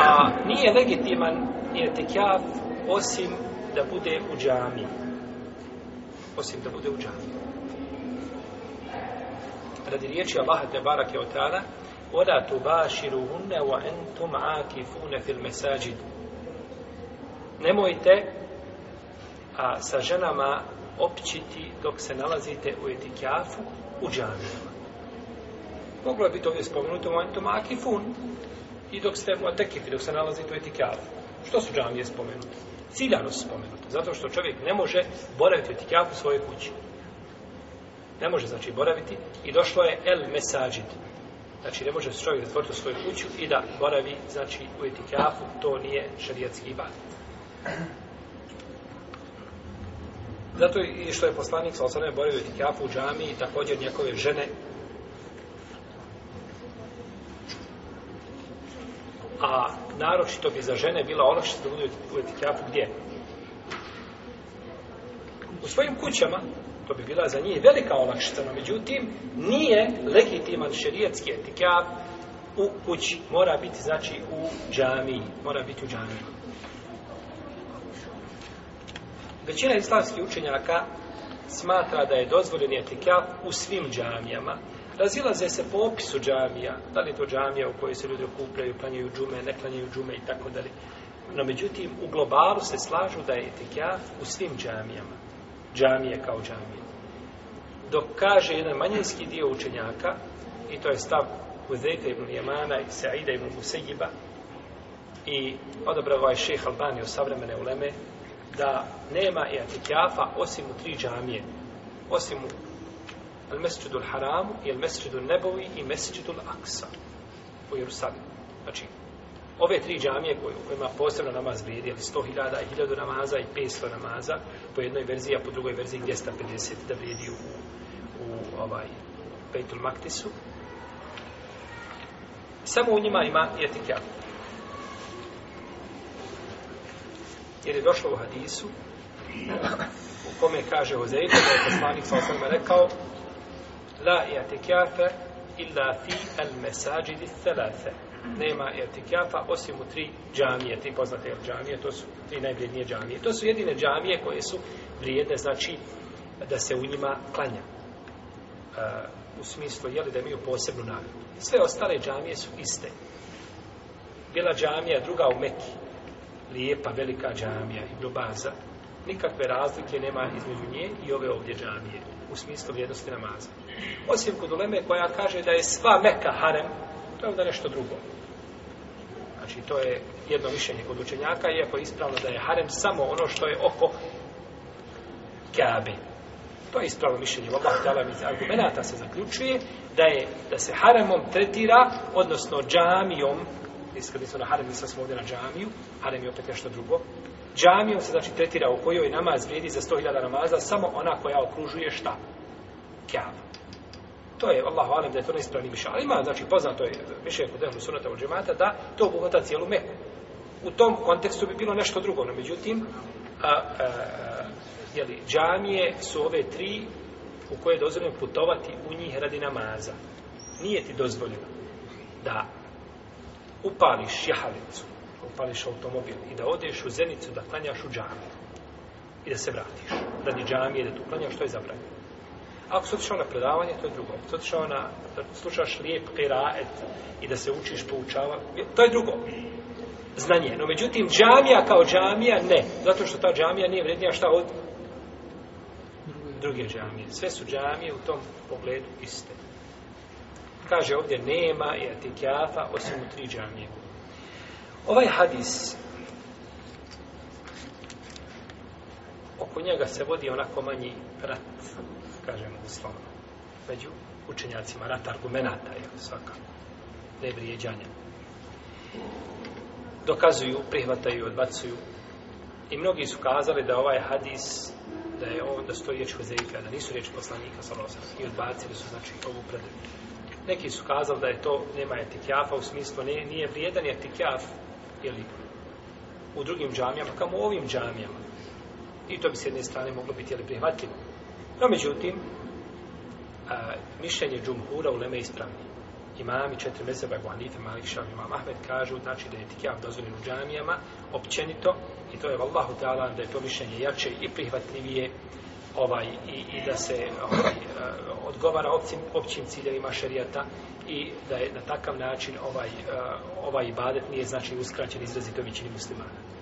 a nije legitiman nije tekjav osim da bude u džami osim da bude u džami radi riječi Allaha te barake od tada oda tu baširu hunne wa entum aki fune fil mesajid nemojte a sa ženama općiti dok se nalazite u etikjafu u džami moglo je biti ovdje spomenuto u entum aki fun i dok ste u atekifi, dok se nalazite u etikjavu. Što su džamije spomenute? Ciljano su spomenute, zato što čovjek ne može boraviti u etikjavu svoje kući. Ne može, znači, boraviti. I došlo je el mesađit. Znači, ne može se čovjek zatvoriti u svoju kuću i da boravi, znači, u etikjafu. To nije šarijatski ibad. Zato i što je poslanik sa osanem boravio u etikjafu u džami i također njekove žene a naročito bi za žene bila olakšica da budu u etikafu gdje? U svojim kućama, to bi bila za njih velika olakšica, no međutim, nije legitiman šerijetski etikaf u kući. Mora biti, znači, u džamiji. Mora biti u džamiji. Većina islamskih učenjaka smatra da je dozvoljen etikaf u svim džamijama, razilaze se po opisu džamija, da li to džamija u kojoj se ljudi okupljaju, klanjaju džume, ne klanjaju džume i tako dalje. No, međutim, u globalu se slažu da je etikjaf u svim džamijama. Džamije kao džamije. Dok kaže jedan manjinski dio učenjaka, i to je stav Uzeta ibn Jemana i Saida ibn Musejiba, i odabrao ovaj šeh Albanio savremene uleme, da nema etikjafa osim u tri džamije. Osim u al mesjidu haramu i al mesjidu nebovi i mesjidu aksa u Jerusalimu. Znači, ove tri džamije koje, u kojima posebno namaz vrijedi, ali 100.000 i 1000 namaza i 500 namaza, po jednoj verziji, a po drugoj verziji 250 da vrijedi u, u ovaj, Bejtul Maktisu. Samo u njima ima etikijat. Jer je došlo u hadisu, u kome kaže Ozeita, da je poslanik sa osnovima rekao, La etikafe illa fi al mesajidi thalatha. Nema etikafa osim u tri džamije, tri poznate džamije, to su tri najvrednije džamije. To su jedine džamije koje su vrijedne, znači da se u njima klanja. Uh, u smislu, jeli da imaju posebnu nagradu. Sve ostale džamije su iste. Bila džamija, druga u Meki, lijepa, velika džamija, Ibn Baza, nikakve razlike nema između nje i ove ovdje džamije, u smislu vrijednosti namaza. Osim kod uleme koja kaže da je sva meka harem, to je onda nešto drugo. Znači, to je jedno mišljenje kod učenjaka, iako je ispravno da je harem samo ono što je oko kabe. To je ispravno mišljenje. Oba htjala mi argumenta se zaključuje da je da se haremom tretira, odnosno džamijom, iskada nisu na harem, nisam smo ovdje na džamiju, harem je opet nešto drugo, džamijom se znači tretira u kojoj namaz vrijedi za 100.000 namaza, samo ona koja okružuje šta? Kjav. To je, Allah valim da je to neispravni miša. Ali ima, znači, poznato je više kod ehlu sunata u džemata, da to obuhvata cijelu meku. U tom kontekstu bi bilo nešto drugo, no međutim, a, a, jeli, džamije su ove tri u koje je dozvoljeno putovati u njih radi namaza. Nije ti dozvoljeno da upališ jahalicu, upališ automobil i da odeš u Zenicu da klanjaš u džamiju i da se vratiš. Da ni džamije da tu klanjaš, to je zabranjeno. Ako se otišao na predavanje, to je drugo. Ako se otišao na, da slušaš lijep kiraet i da se učiš, poučava, to je drugo. Znanje. No, međutim, džamija kao džamija, ne. Zato što ta džamija nije vrednija šta od druge džamije. Sve su džamije u tom pogledu iste. Kaže, ovdje nema i etikjafa osim u tri džamije. Ovaj hadis oko njega se vodi onako manji rat, kažem uslovno, među učenjacima, rat argumenata, je svakako, ne vrijeđanja. Dokazuju, prihvataju, odbacuju. I mnogi su kazali da ovaj hadis, da je on, da stoji riječ Huzeika, da nisu riječ poslanika, salosa, i odbacili su, znači, ovu predvijek. Neki su kazali da je to, nema etikjafa, u smislu, ne, nije vrijedan etikjaf, ili u drugim džamijama, kao u ovim džamijama. I to bi s jedne strane moglo biti ali prihvatljivo. No, međutim, a, mišljenje džumhura u Leme ispravni. Imami četiri mezeba, Ebu Hanife, Malik, Šav, Imam Ahmed, kažu, znači da je etikav dozvoljen u džamijama, općenito, i to je, vallahu ta'ala, da je to mišljenje jače i prihvatljivije, ovaj i, i da se ovaj, e, odgovara općim općim ciljevima šerijata i da je na takav način ovaj e, ovaj ibadet nije znači uskraćen izrazito većini muslimana